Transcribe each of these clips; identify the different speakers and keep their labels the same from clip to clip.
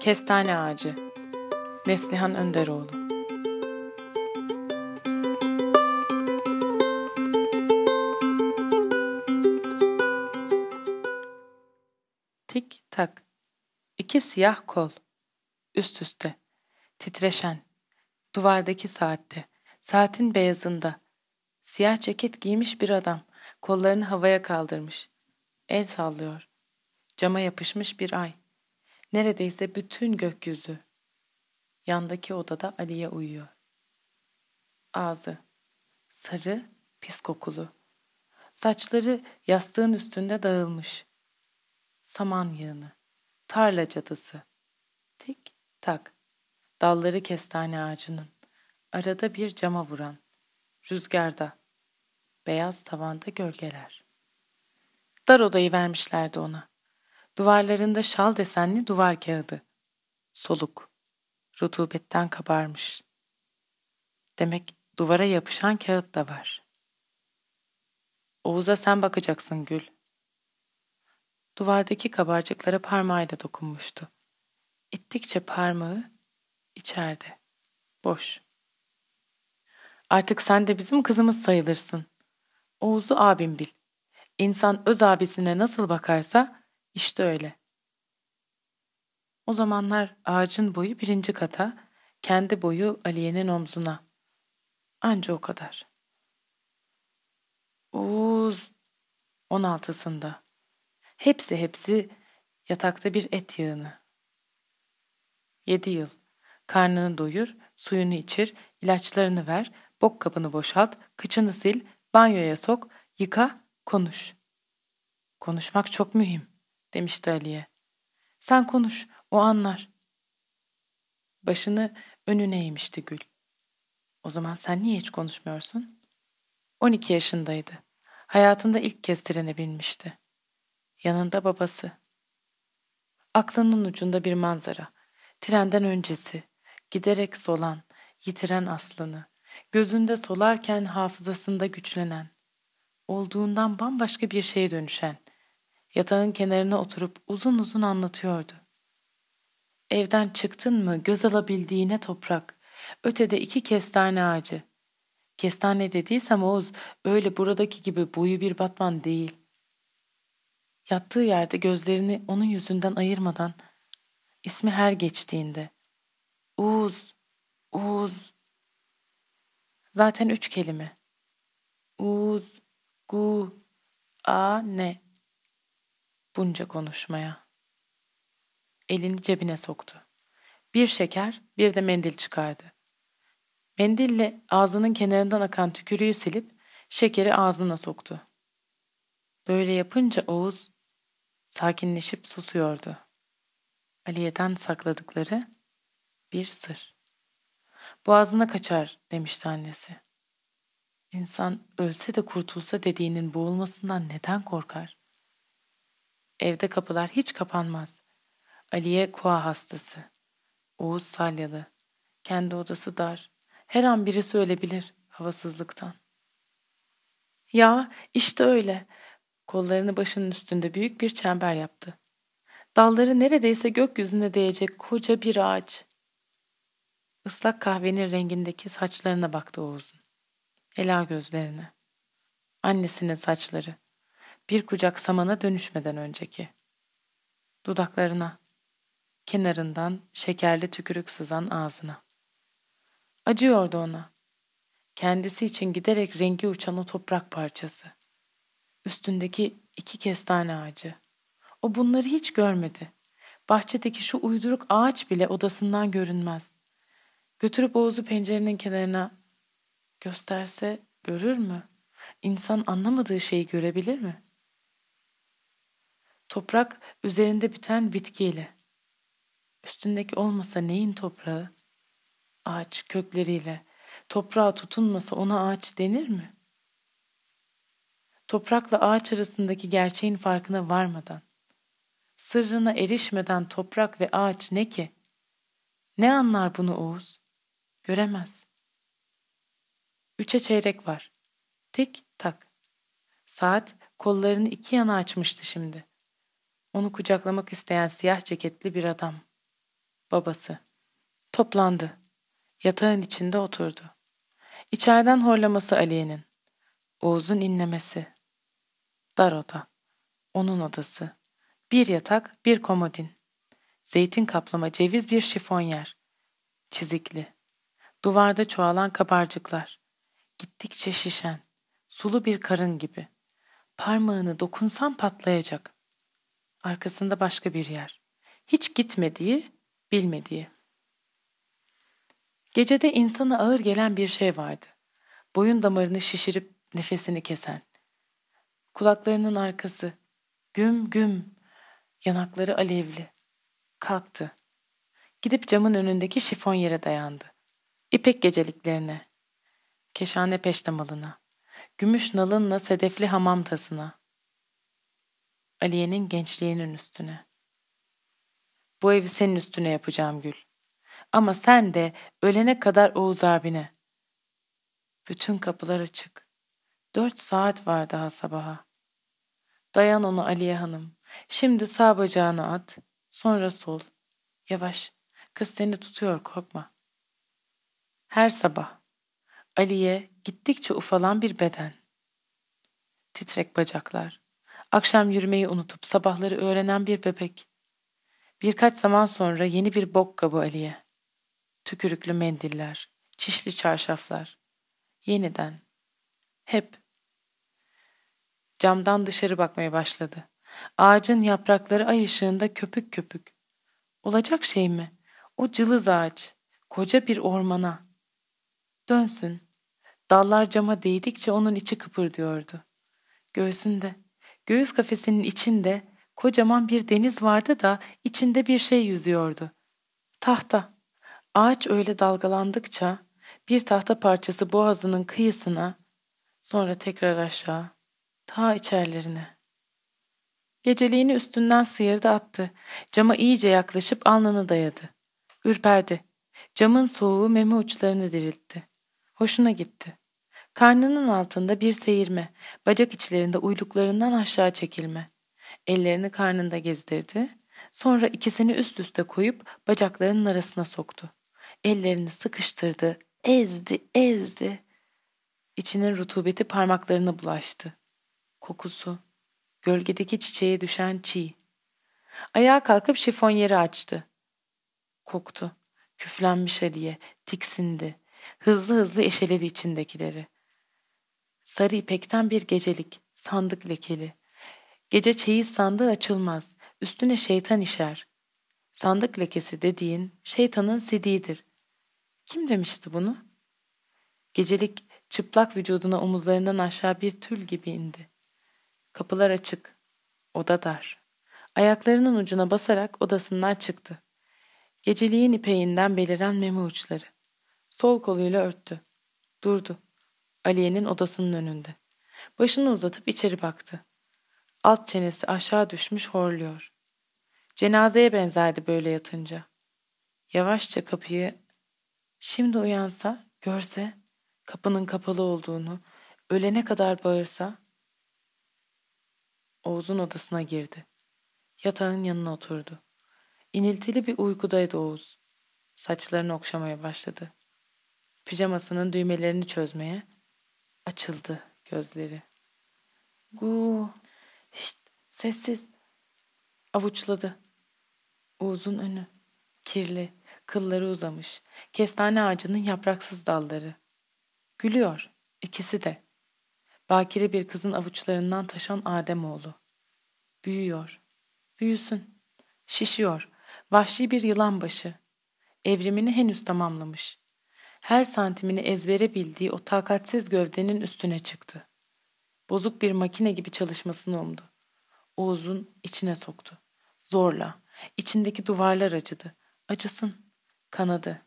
Speaker 1: Kestane Ağacı. Neslihan Önderoğlu. Tik tak İki siyah kol. Üst üste. Titreşen. Duvardaki saatte. Saatin beyazında. Siyah ceket giymiş bir adam. Kollarını havaya kaldırmış. El sallıyor. Cama yapışmış bir ay. Neredeyse bütün gökyüzü. Yandaki odada Aliye uyuyor. Ağzı. Sarı, pis kokulu. Saçları yastığın üstünde dağılmış. Saman yığını. Tarla cadısı. Tik tak. Dalları kestane ağacının. Arada bir cama vuran. Rüzgarda. Beyaz tavanda gölgeler. Dar odayı vermişlerdi ona. Duvarlarında şal desenli duvar kağıdı. Soluk. Rutubetten kabarmış. Demek duvara yapışan kağıt da var. Oğuz'a sen bakacaksın Gül. Duvardaki kabarcıklara parmağıyla dokunmuştu. İttikçe parmağı içeride. Boş. Artık sen de bizim kızımız sayılırsın. Oğuz'u abim bil. İnsan öz abisine nasıl bakarsa işte öyle. O zamanlar ağacın boyu birinci kata, kendi boyu Aliye'nin omzuna. Anca o kadar. Oğuz on altısında. Hepsi hepsi yatakta bir et yığını. Yedi yıl. Karnını doyur, suyunu içir, ilaçlarını ver, bok kabını boşalt, kıçını sil, banyoya sok, yıka, konuş. Konuşmak çok mühim, demişti Ali'ye. Sen konuş, o anlar. Başını önüne eğmişti Gül. O zaman sen niye hiç konuşmuyorsun? 12 yaşındaydı. Hayatında ilk kez trene binmişti. Yanında babası. Aklının ucunda bir manzara. Trenden öncesi, giderek solan, yitiren aslını, gözünde solarken hafızasında güçlenen, olduğundan bambaşka bir şeye dönüşen, yatağın kenarına oturup uzun uzun anlatıyordu. Evden çıktın mı göz alabildiğine toprak, ötede iki kestane ağacı. Kestane dediysem Oğuz öyle buradaki gibi boyu bir batman değil. Yattığı yerde gözlerini onun yüzünden ayırmadan, ismi her geçtiğinde, Uğuz, Uğuz. Zaten üç kelime. Uğuz, gu, a, ne. Bunca konuşmaya. Elini cebine soktu. Bir şeker, bir de mendil çıkardı. Mendille ağzının kenarından akan tükürüğü silip şekeri ağzına soktu. Böyle yapınca Oğuz sakinleşip susuyordu. Aliye'den sakladıkları bir sır. Boğazına kaçar demişti annesi. İnsan ölse de kurtulsa dediğinin boğulmasından neden korkar? Evde kapılar hiç kapanmaz. Aliye koa hastası. Oğuz salyalı. Kendi odası dar. Her an birisi ölebilir havasızlıktan. Ya işte öyle. Kollarını başının üstünde büyük bir çember yaptı. Dalları neredeyse gökyüzüne değecek koca bir ağaç. Islak kahvenin rengindeki saçlarına baktı Oğuz'un. Ela gözlerine. Annesinin saçları. Bir kucak samana dönüşmeden önceki. Dudaklarına. Kenarından şekerli tükürük sızan ağzına. Acıyordu ona. Kendisi için giderek rengi uçan o toprak parçası. Üstündeki iki kestane ağacı. O bunları hiç görmedi. Bahçedeki şu uyduruk ağaç bile odasından görünmez. Götürüp Oğuz'u pencerenin kenarına gösterse görür mü? İnsan anlamadığı şeyi görebilir mi? Toprak üzerinde biten bitkiyle. Üstündeki olmasa neyin toprağı? Ağaç kökleriyle. Toprağa tutunmasa ona ağaç denir mi? Toprakla ağaç arasındaki gerçeğin farkına varmadan, sırrına erişmeden toprak ve ağaç ne ki? Ne anlar bunu Oğuz? Göremez. Üçe çeyrek var. Tik tak. Saat kollarını iki yana açmıştı şimdi. Onu kucaklamak isteyen siyah ceketli bir adam. Babası. Toplandı. Yatağın içinde oturdu. İçeriden horlaması Aliye'nin. Oğuz'un inlemesi. Dar oda. Onun odası. Bir yatak, bir komodin. Zeytin kaplama ceviz bir şifonyer. Çizikli. Duvarda çoğalan kabarcıklar. Gittikçe şişen. Sulu bir karın gibi. Parmağını dokunsan patlayacak. Arkasında başka bir yer. Hiç gitmediği, bilmediği. Gecede insana ağır gelen bir şey vardı. Boyun damarını şişirip nefesini kesen. Kulaklarının arkası. Güm güm. Yanakları alevli. Kalktı. Gidip camın önündeki şifon yere dayandı. İpek geceliklerine. Keşane peştemalına. Gümüş nalınla sedefli hamam tasına. Aliye'nin gençliğinin üstüne. Bu evi senin üstüne yapacağım Gül. Ama sen de ölene kadar Oğuz abine. Bütün kapılar açık. Dört saat var daha sabaha. Dayan onu Aliye Hanım. Şimdi sağ bacağını at, sonra sol. Yavaş, kız seni tutuyor korkma. Her sabah Aliye gittikçe ufalan bir beden. Titrek bacaklar. Akşam yürümeyi unutup sabahları öğrenen bir bebek. Birkaç zaman sonra yeni bir bok kabı Aliye. Tükürüklü mendiller, çişli çarşaflar. Yeniden. Hep. Camdan dışarı bakmaya başladı. Ağacın yaprakları ay ışığında köpük köpük. Olacak şey mi? O cılız ağaç, koca bir ormana. Dönsün. Dallar cama değdikçe onun içi kıpırdıyordu. Göğsünde, göğüs kafesinin içinde kocaman bir deniz vardı da içinde bir şey yüzüyordu. Tahta. Ağaç öyle dalgalandıkça bir tahta parçası boğazının kıyısına, sonra tekrar aşağı, ta içerlerine. Geceliğini üstünden sıyırdı attı. Cama iyice yaklaşıp alnını dayadı. Ürperdi. Camın soğuğu meme uçlarını diriltti. Hoşuna gitti. Karnının altında bir seyirme, bacak içlerinde uyluklarından aşağı çekilme. Ellerini karnında gezdirdi. Sonra ikisini üst üste koyup bacaklarının arasına soktu. Ellerini sıkıştırdı, ezdi, ezdi. İçinin rutubeti parmaklarına bulaştı. Kokusu, gölgedeki çiçeğe düşen çiğ. Ayağa kalkıp şifon yeri açtı. Koktu. Küflenmiş Aliye, tiksindi. Hızlı hızlı eşeledi içindekileri. Sarı ipekten bir gecelik, sandık lekeli. Gece çeyiz sandığı açılmaz, üstüne şeytan işer. Sandık lekesi dediğin şeytanın sidiğidir. Kim demişti bunu? Gecelik çıplak vücuduna omuzlarından aşağı bir tül gibi indi. Kapılar açık, oda dar. Ayaklarının ucuna basarak odasından çıktı. Geceliğin ipeğinden beliren meme uçları. Sol koluyla örttü. Durdu. Aliye'nin odasının önünde. Başını uzatıp içeri baktı. Alt çenesi aşağı düşmüş horluyor. Cenazeye benzerdi böyle yatınca. Yavaşça kapıyı şimdi uyansa, görse kapının kapalı olduğunu, ölene kadar bağırsa Oğuz'un odasına girdi. Yatağın yanına oturdu. İniltili bir uykudaydı Oğuz. Saçlarını okşamaya başladı. Pijamasının düğmelerini çözmeye açıldı gözleri. Gu, şşt, sessiz. Avuçladı. Oğuz'un önü. Kirli, kılları uzamış. Kestane ağacının yapraksız dalları. Gülüyor, ikisi de. Bakire bir kızın avuçlarından taşan Ademoğlu. Büyüyor, büyüsün. Şişiyor, vahşi bir yılan başı. Evrimini henüz tamamlamış. Her santimini ezbere bildiği o takatsiz gövdenin üstüne çıktı. Bozuk bir makine gibi çalışmasını umdu. Oğuz'un içine soktu. Zorla. İçindeki duvarlar acıdı. Acısın. Kanadı.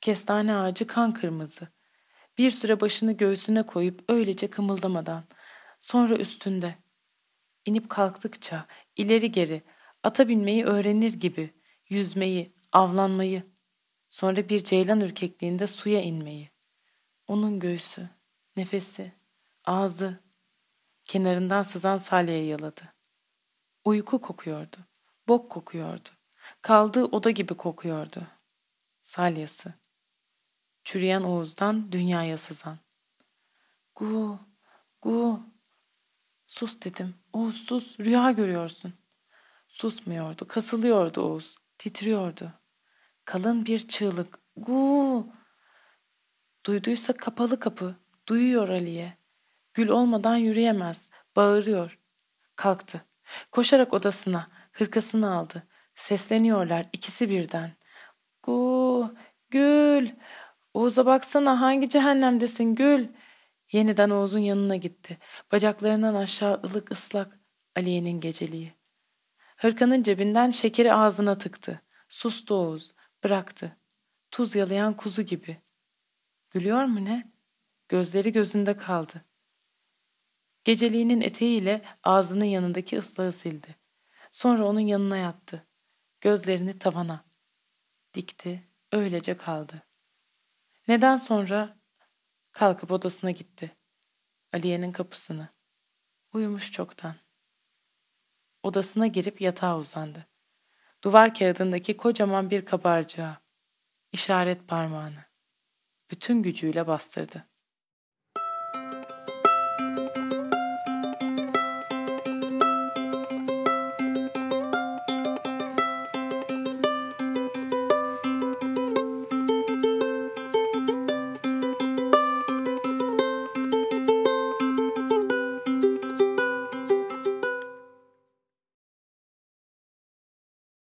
Speaker 1: Kestane ağacı kan kırmızı. Bir süre başını göğsüne koyup öylece kımıldamadan. Sonra üstünde. İnip kalktıkça ileri geri ata binmeyi öğrenir gibi yüzmeyi, avlanmayı, sonra bir ceylan ürkekliğinde suya inmeyi. Onun göğsü, nefesi, ağzı, kenarından sızan salyayı yaladı. Uyku kokuyordu, bok kokuyordu. Kaldığı oda gibi kokuyordu. Salyası. Çürüyen Oğuz'dan dünyaya sızan. Gu, gu. Sus dedim. Oğuz sus, rüya görüyorsun. Susmuyordu, kasılıyordu Oğuz, titriyordu. Kalın bir çığlık. Gu. Duyduysa kapalı kapı. Duyuyor Ali'ye. Gül olmadan yürüyemez. Bağırıyor. Kalktı. Koşarak odasına, hırkasını aldı. Sesleniyorlar ikisi birden. Gu, Gül. Oğuz'a baksana hangi cehennemdesin Gül. Yeniden Oğuz'un yanına gitti. Bacaklarından aşağı ılık ıslak Aliye'nin geceliği. Hırkanın cebinden şekeri ağzına tıktı. Sustu Oğuz. Bıraktı. Tuz yalayan kuzu gibi. Gülüyor mu ne? Gözleri gözünde kaldı. Geceliğinin eteğiyle ağzının yanındaki ıslağı sildi. Sonra onun yanına yattı. Gözlerini tavana. Dikti, öylece kaldı. Neden sonra kalkıp odasına gitti. Aliye'nin kapısını. Uyumuş çoktan. Odasına girip yatağa uzandı. Duvar kağıdındaki kocaman bir kabarcığa. işaret parmağını. Bütün gücüyle bastırdı.